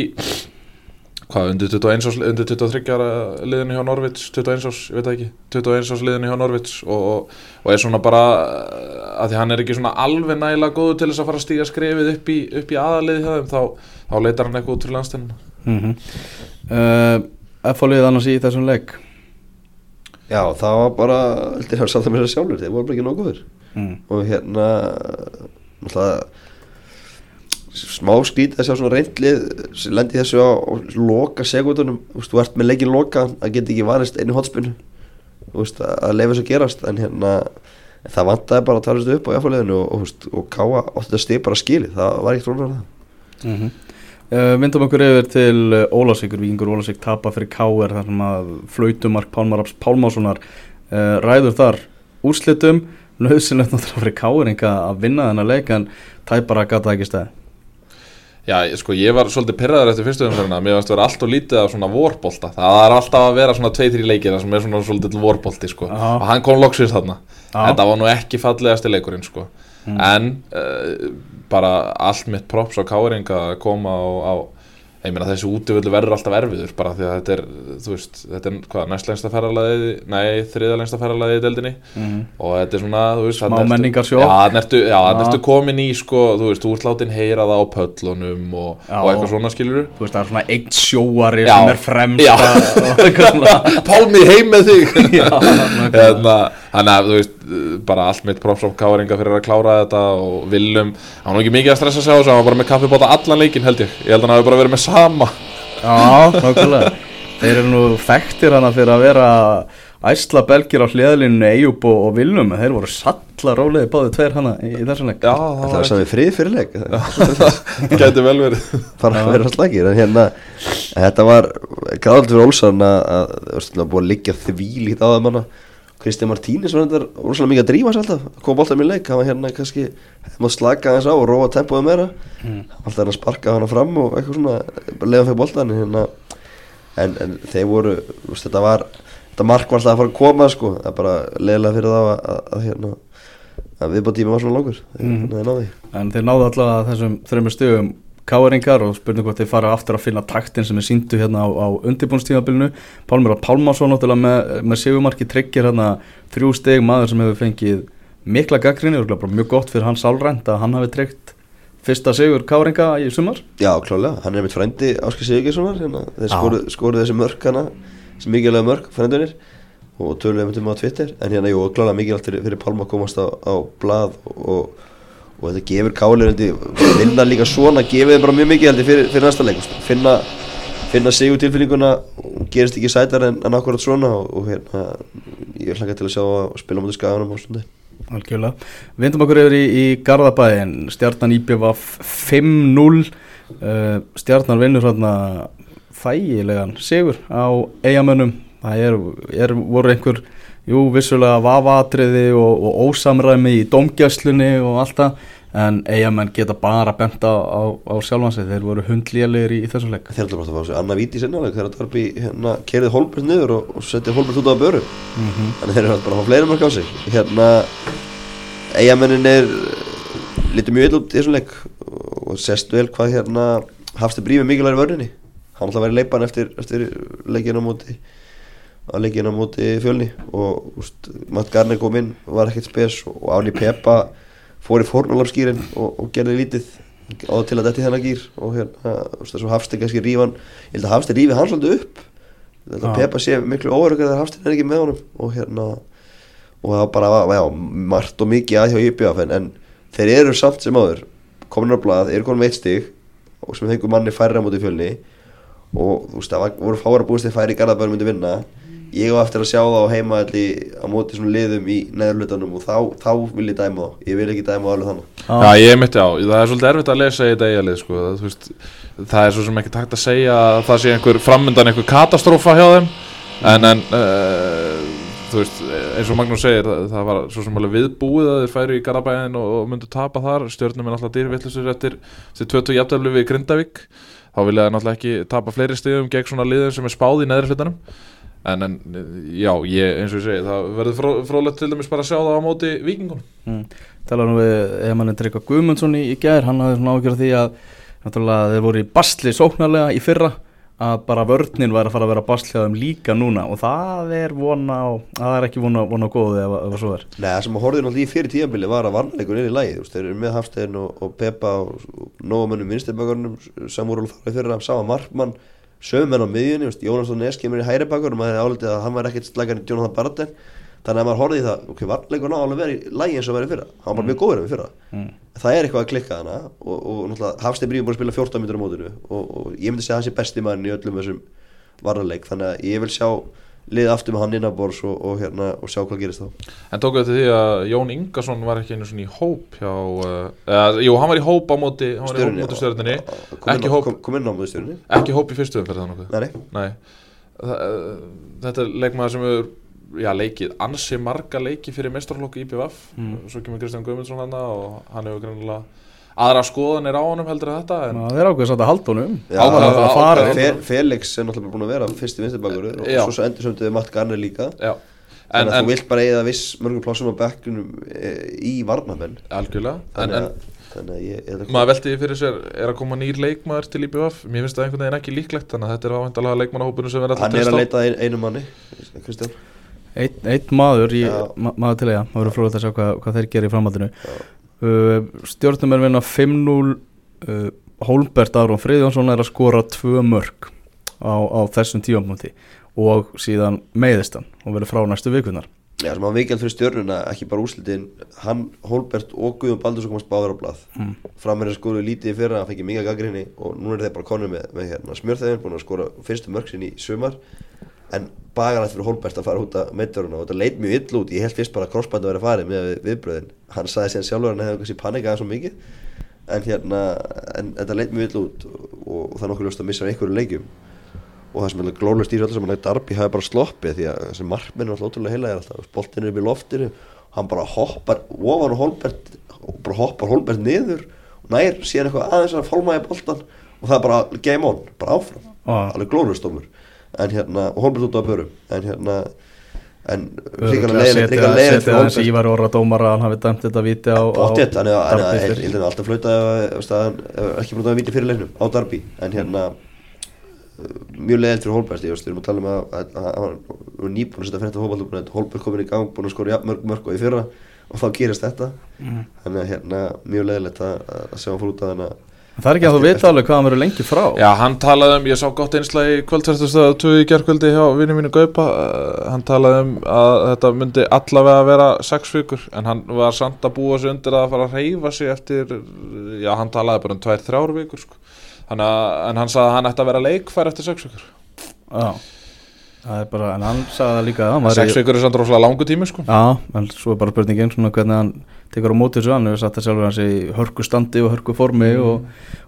hvað, undir 21 ás, undir 23 ára liðinu hjá Norvits 21 ás, ég veit það ekki 21 ás liðinu hjá Norvits og, og, og er svona bara uh, að því hann er ekki svona alveg nægilega góður til þess að fara að stíga skrefið upp í, upp í aðaliði hjá þeim þá, þá leitar hann eitthvað út fyrir landstennina mm -hmm. uh, FO-liðið annars í þessum leik Já, það var bara, heldur hann samt að mér að sjálfur þeir voru bara ekki góður mm. og hérna náttúrulega smá skrítið að sjá svona reyntlið sem lendi þessu á, á loka segundunum, þú ert með leikin loka að geta ekki varist einu hotspinnu að, að leifa þessu að gerast en hérna, það vantaði bara að talast upp á jáfnleðinu og, og, og káa átti þetta stig bara skilið, það var ekkert rónar það Mm uh, Vindum okkur yfir til uh, Ólásvíkur Víkingur Ólásvík tapa fyrir K.R. þar sem að flautumark Pálmar Raps Pálmássonar uh, ræður þar úrslitum. Nöðsynlegt náttúrulega fyrir K.R. enga að vinna þennan leik en tæpara gata ekki stæði Já, sko, ég var svolítið pyrraður eftir fyrstu umferðina. Mér varst að vera allt og lítið af svona vorbolta. Það er alltaf að vera svona 2-3 leikir sem er svona svolítið vorbolti, sko. Já. Og hann kom loksins þarna. Já. Þetta var nú ekki fallegasti leikurinn, sko. En uh, bara allt mitt props á káring að koma á, á ég meina þessi útivöldu verður alltaf erfiður bara því að þetta er, þú veist, þetta er hvað, næst lengsta ferralaðið, nei, þriða lengsta ferralaðið í deildinni? Og þetta er svona, þú veist, Smá menningarsjokk. Já, þannig ertu, komin í, sko, þú veist, þú ert látin heyra það á pöllunum og, og eitthvað svona skilur Þú veist það er svona einn sjóari Já. sem er fremst Já. og eitthvað svona. <laughs> Pálmi heim með þig. <laughs> Hérna, Þannig að, þú veist, bara allt mitt props á káringa fyrir að klára þetta og Willum, hann var ekki mikið að stressa sig á þessu, hann var bara með kaffibóta allan leikinn held ég. Ég held að hann hafi bara verið með sama. Já, nákvæmlega. Þeir eru nú þekktir hana fyrir að vera æsla belgir á hliðalínu Eyjúb og, og Vilnum Þeir voru salla rólegið báði tveir hana í, í þessum leik. Já, Það það var var sami frið fyrirleik ekki <laughs> Gæti vel verið. Fara að vera slagir en hérna þetta var gráðald fyrir Olsson að að það var stundum búið að liggja þvílít á það manna Kristján Martínis var þetta rosalega mikið að drífa sér alltaf kom alltaf mér leik, hann var hérna kannski maður slaka aðeins á og róa tempoðu meira. Mm. alltaf hann að sparka hana fram og eitthvað svona bara leiða fyrir boltan hérna, en, en þeir voru veist, þetta var, þetta mark var alltaf að fara að koma sko, það er bara leiðilega fyrir þá að, að, að hérna að viðbátt tíma var svona langur. Að náði En þeir náðu allavega þessum þreymur stöðum káeringar og spurning hvort þeir fara aftur að finna taktin sem er síndu hérna á, á undirbúnstímabilinu Pálmur að Pálmarsson náttúrulega með, með segumarki tryggir hérna þrjú steg maður sem hefur fengið mikla gaggrinni og mjög gott fyrir hans álrænt að hann hafi tryggt fyrsta sigur káringa í sumar. Já, klálega, hann er mitt frændi Áskil Sigurgessonar hérna, þeir skoru þessi mörk hana þessi mikilvæga mörk, frændunir og töluðum um á Twitter. En hérna, jú, klálega mikilvægt fyrir, fyrir Pálma að komast á, á blað og, og þetta gefur kálir vinna líka svona, gefur þeim bara mjög mikið heldur fyrir, fyrir næsta leik, finna finna sigur tilfinninguna og gerist ekki sætar en, en akkurat svona og, og hérna, ég hlaka til að sjá að spila mútið skaganum á stundi Algjörlega. Vindum okkur yfir í, í Garðabæðin, stjarnan IBVF 5-0, uh, stjarnan vinnur hérna þægilegan sigur á eigamönnum, það er, er voru einhver, jú, vissulega vafatriði og, og ósamræmi í domgjæslunni og allt það, en eigamenn geta bara bent á, á, á sjálfan sig, þeir voru hundlélegir í, í þessum leik. þeir ætla bara að fá sér annað víti í sinna þegar í hérna, kerið Holbert niður og, og setið Holbert út á böru. Mm Þannig þeir eru alltaf bara að fá fleiri mörg á sig. Hérna Eyjamennin er Lítið mjög ill út í þessum leik Og sest vel hvað hérna Hafsti brífið mikilværi vörninni. Hann alltaf verið leipan eftir, eftir leikina á að leikina á móti fjölni og úst, Matt Garner kom inn var ekkert spes og Áli Peppa fór í fórnalafskýrin og, og gerði lítið á það til að detti þennan gýr og hérna, úst, þessu Hafsti kannski rífan ég held að Hafsti rífi hann svolítið upp ég held að. Peppa sé miklu óörugar þegar Hafsti er ekki með honum og hérna og það var bara, já, margt og mikið að hjá IBF en, en þeir eru samt sem áður komin á blað, eru með eitt stig og sem fengur manni færri á móti fjölni og þú veist, það voru fára búist þeir færi í Garðabæður myndi vinna ég á eftir að sjá það á heima á móti svona liðum í neðurlutanum og þá, þá vil ég dæma þá. Ég vil ekki dæma alveg þannig. Já, ég myndi á, það er svolítið erfitt að lesa í þetta eigalið sko, það, þú veist, það er svo sem ekki takt að segja að það sé einhver framundan einhver katastrófa hjá þeim. En, en uh, þú veist, eins og Magnús segir það, það var svo sem alveg viðbúið að þeir færu í Garabæðin og, og myndu tapa þar. Stjórnum er náttúrulega dýrvillisur eftir til 20 jafntefli við Grindavík. Þá vilja það náttúrulega ekki tapa fleiri stigum gegn svona liðum sem er spáð í neðri hlutanum en, en já, ég, eins og ég segi það verður fró, frólægt til dæmis bara að sjá það á móti vikingunum Mm. Talar nú við Emanin Tryggva Guðmundsson í, í gær, hann hafði svona ágjörð því að náttúrulega þeir voru í basli sóknarlega í fyrra að bara vörninn væri að fara að vera basliðaðum líka núna og það er vona á, það er ekki vona, vona á góðu ef, ef að svo er. Nei, það sem að horfði náttúrulega í fyrir tíðanbili var að varnleikur er í lagi, þú veist, þeir eru með Hafstein og, og Peppa og, og nógumönnum vinstirbökurnum sem voru alveg þar í fyrra, sama Markmann sögumenn á miðjunni, Jónasson Nes kemur í hæri bakurnum að það er álítið að hann var ekkert slækan í Jonathan Barden þannig að maður horfði í það, ok, varnleikur ná alveg verið í lagi eins og verið fyrra, hann var bara mjög góður en í fyrra. Mm. það er eitthvað að klikka hana og, og náttúrulega Hafstein Brífum búin að spila 14 minnur á mótinu og, og ég myndi segja að hann sé besti maðurinn í öllum þessum varnarleik þannig að ég vil sjá liðið aftur með hann innanbors og, og, hérna, og sjá hvað gerist þá. En tókuðu til því að Jón Ingarsson var ekki einu svona í hóp hjá, uh, eða, jú, hann var í hóp á móti, hann var í hóp á móti inn ekki á- hóp, kom, kom inn á móti stjörninni ekki hóp í fyrstu umferð þannig nokkuð. nei, nei, Þa, uh, þetta er leikmaður sem hefur, já, leikið ansi marga leiki fyrir mestrarlokku IPVF, Mm. svo kemur Kristján Guðmundsson hann og hann hefur greinilega aðra skoðanir á honum heldur en þetta, en Það er ákveðs að halda honum. Já, að já, Felix er náttúrulega búin að vera fyrsti vinstibakur og Já. svo, svo endur sömduði Matt Garner líka. Já, þannig en, að en þú vilt bara eigða viss mörgum plássum á bekkunum e, í varnamenn algjörlega, en, þannig en að, þannig að ég, ég maður velti því fyrir sér, er að koma nýr leikmaður til IPVF, mér finnst það einhvern veginn ekki líklegt, þannig að þetta er áhendalega leikmannahópurinn sem verður hann er að leita að ein, einu manni Kristján. Einn ein maður, í, Já. ma maður til eiga, það verður frólægt að sjá hvað, hvað þeir gerir í framhaldinu. Uh, stjórnum er vinna 5-0, uh, Hólbert Aron Friðjónsson er að skora tvö mörg á, á þessum tífampunkti og síðan meiðistan. Og verður frá næstu vikunar. Já, sem hann vikjald fyrir stjörnuna, ekki bara úslitin hann, Hólbert og Guðjón Baldursson komast báður á blað. Mm. frammeir að skora lítið í fyrra, hann fengi mikið gaggrinni og nú er þeir bara konur með, með hérna, smjörþegin búin að skora fyrstu mörg sinni í sumar. En bagarætt fyrir Hólbert að fara út af meitturuna og þetta leit mjög ill út, ég held fyrst bara að krossbændu að vera farið með við, viðbröðin, hann sagði síðan sjálfur að hann hefði kannski panikað svo mikið. En hérna, en þetta leit mjög ill út og, og það er nokkuð ljóst að missa einhverju leikjum. Og það sem er glóðlega stýri öllu sem hann Darby hafi bara sloppið því að þessi markminn er alltaf ótrúlega heilaðir alltaf. Boltinn er upp í loftinu hann bara hoppar ofan á Holbert og bara hoppar Holbert niður og nær síðan eitthvað aðeins að fálma í boltan og það er bara game on, bara áfram. Ah. alveg glóðlustómur en hérna, og Holbert út á börum en hérna en ríkala leiðilegt ríkala leiðilegt setja Holberg Ívar Orra dómara hann hafi dæmt þetta viti á, Bóttið, hann er hann alltaf flauta staðan ef ekki búin að viti fyrir leiknum á Darby. En hérna uh, mjög leiðilegt fyrir Holberg við erum að tala um að hann var nýbúin að setja fyrir þetta hópallúbun Holberg komin í gang, búin að skora mörg mörg og í fyrra og þá gerist þetta. Mhm. þannig að hérna mjög leiðilegt að, sjá hann fór út að þannig að Það er ekki að þú vita alveg hvað hann verður lengi frá Já, hann talaði um, ég sá gott einslag í kvöldferðstöðu tvö í gerkvöldi hjá vinnu mínu Gaupa uh, hann talaði um að þetta myndi allavega vera sex vikur en hann var samt að búa sig undir að fara að reyfa sig eftir, já, hann talaði bara um tvær, þrjár vikur sko. Að, en hann sagði að hann ætti að vera leikfær eftir sex vikur Já, það er bara, en hann sagði það líka að Sex vikur er samt rosalega langu tími sko. Já, en svo er bara spurningin svona hvernig hann tekur á móti þessu hann hefur satt það sjálfur hans í hörku standi og hörku formi og,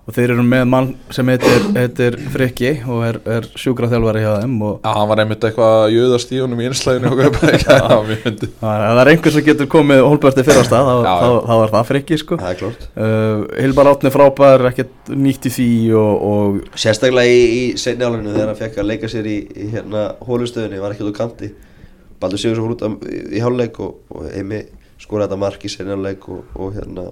og þeir eru með mann sem heitir, heitir Frikki og er, er sjúkraþjálfari hjá þeim og Já, hann var einmitt eitthvað að jöðast í honum í einslaginu og Gaupa ekki, já, mjög myndi það er, er einhver sem getur komið Holberti fyrir á stað þá, þá, þá er það Frikki sko. Það er klart uh, Hilmar Átni frábær, ekkert nýtt í því og, og sérstaklega í, í seinni álinu þegar hann fekk að leika sér í, í hérna hólustöðinni var ekki út á kanti. Baldur Sigur og, og skoraði þetta mark í seinni áleik og, og hérna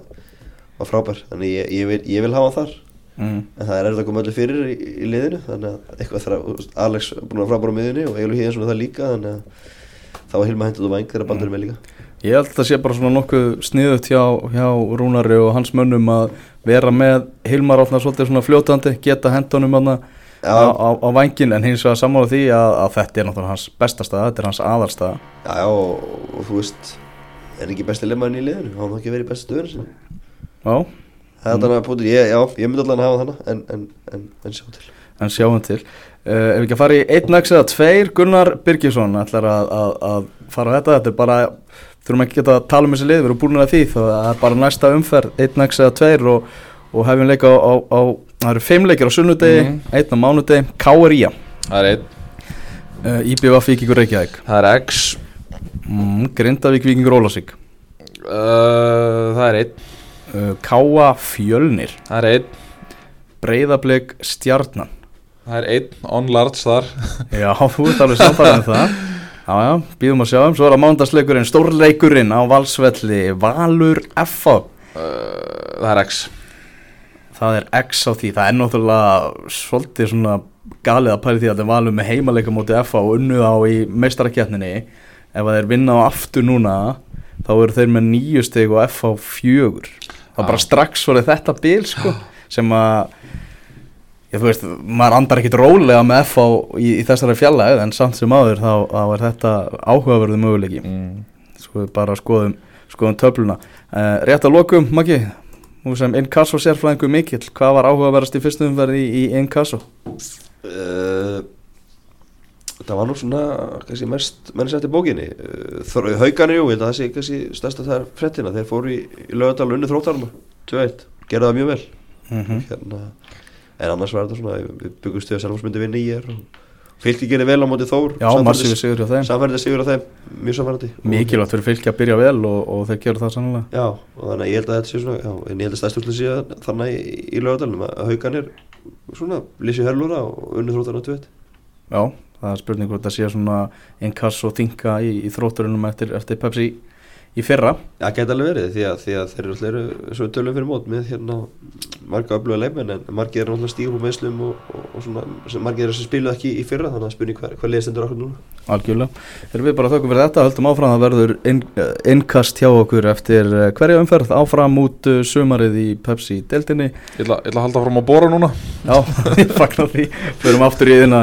var frábær. Þannig ég, ég, vil, ég vil hafa hann þar. Mm, en það er erfitt að koma öllu fyrir í, í liðinu þannig að eitthvað þarf Alex er búin að vera frábær á miðunni og Egil Híðan svona það líka þannig að þá er Hilma hendur þú væng þegar Baldur er með líka. Ég held að það sé bara svona nokkuð sniðut hjá, hjá Rúnari og hans mönnum að vera með Hilmar Átna svolítið svona fljótandi, geta hendunum á, á, á vangin en hins vegar sammála því að, að þetta er náttúrulega hans besta staða, þetta er hans aðalstaða. Já, já og, og þú veist er ekki besti lemmaðin í liðinu? Hann má ekki verið í bestu stöðinu sinni Já, Það er þannig að pútur, ég, já, ég myndi allan að hafa þannig en, en, en, en sjá til. En sjáum til. Uh, Ef við ekki að fara í einn x eða tveir Gunnar Birgisson ætlar að, að, að fara á þetta, þetta er bara þurfum ekki geta að tala um þessi lið, við erum búin að því þá það er bara næsta umferð, einn x eða tveir og, og hefum leika á, á, á það eru fimm leikir á sunnudegi, Mhm. einn á mánudegi. KRIA Það er einn, Uh, IBF Víkingur Reykjavík. Það er X mm, Grindavík Víkingur Ólásík uh, Það er einn, uh, Káa Fjölnir. Það er einn. Breiðablik Stjarnan. Það er einn, on large þar. <laughs> Já, þú ert alveg samfæðan það. Já, já, býðum að sjá um. Svo er að mándagsleikurinn, stórleikurinn á Valsvelli Valur FA uh, Það er X. Það er X á því, það er náttúrulega svolítið svona galið að pæli því að það er valur með heimaleika móti FA og unnuð á í meistarakjarninni ef að þeir vinna á aftur núna þá eru þeir með nýju steg og FA fjögur þá bara Já. strax voru þetta bil sko sem að ég, þú veist, maður andar ekkit rólega með FA í, í þessari fjallæð en samt sem áður þá, þá er þetta áhugaverðu möguleiki mm. sko við bara skoðum, skoðum töfluna uh, rétt að lokum, Maggi nú sem inkasso sérfræðingu mikill hvað var áhugaverðast í fyrstu umferði í, í inkasso? uh, Það var nú svona kannski mest menn sett í bókinni uh, Hauganir, jú, ég held að það sé kannski stærsta þær frettina, þeir fóru í, í lögadal unni þróttarna, 2-1, gerðu það mjög vel. Mm hérna, en annars var þetta svona við byggumst við að Selfoss vinna í er og fylki gerir vel á móti Þór massífi sigur hjá þeim. samfærandi sigur á þeim, mjög samfærandi Mikilvægt fyrir fylki að byrja vel og, og þeir gera það sannlega Já, og þannig að ég held að þetta sé svona já, en ég held að stæðstúrlega sé þannig í, í lögadalum að hauganir svona lýsi hörlúra og unni þróttarna 2-1 Já, það er spurning hvort það sé svona inkasso þinga í, í þrótturunum eftir, eftir Pepsi í fyrra Já, geta alveg verið því að, því að þeir eru svo tölum fyrir mót með hérna marga öfluga leifmenn en margir eru alltaf stígum og meðslum og, og, og svona sem margir eru sem spiluð ekki í fyrra þannig að spurning hvað, hvað liðstendur okkur núna Algjörlega. Erum við bara þökkum fyrir þetta, höldum áfram það verður eh, innkast hjá okkur eftir eh, hverja umferð áfram út uh, sumarið í Pepsi deildinni. Ég ætla, ég ætla að halda fram að bóra núna Já, <laughs> ég fagnar því, förum aftur í þinna.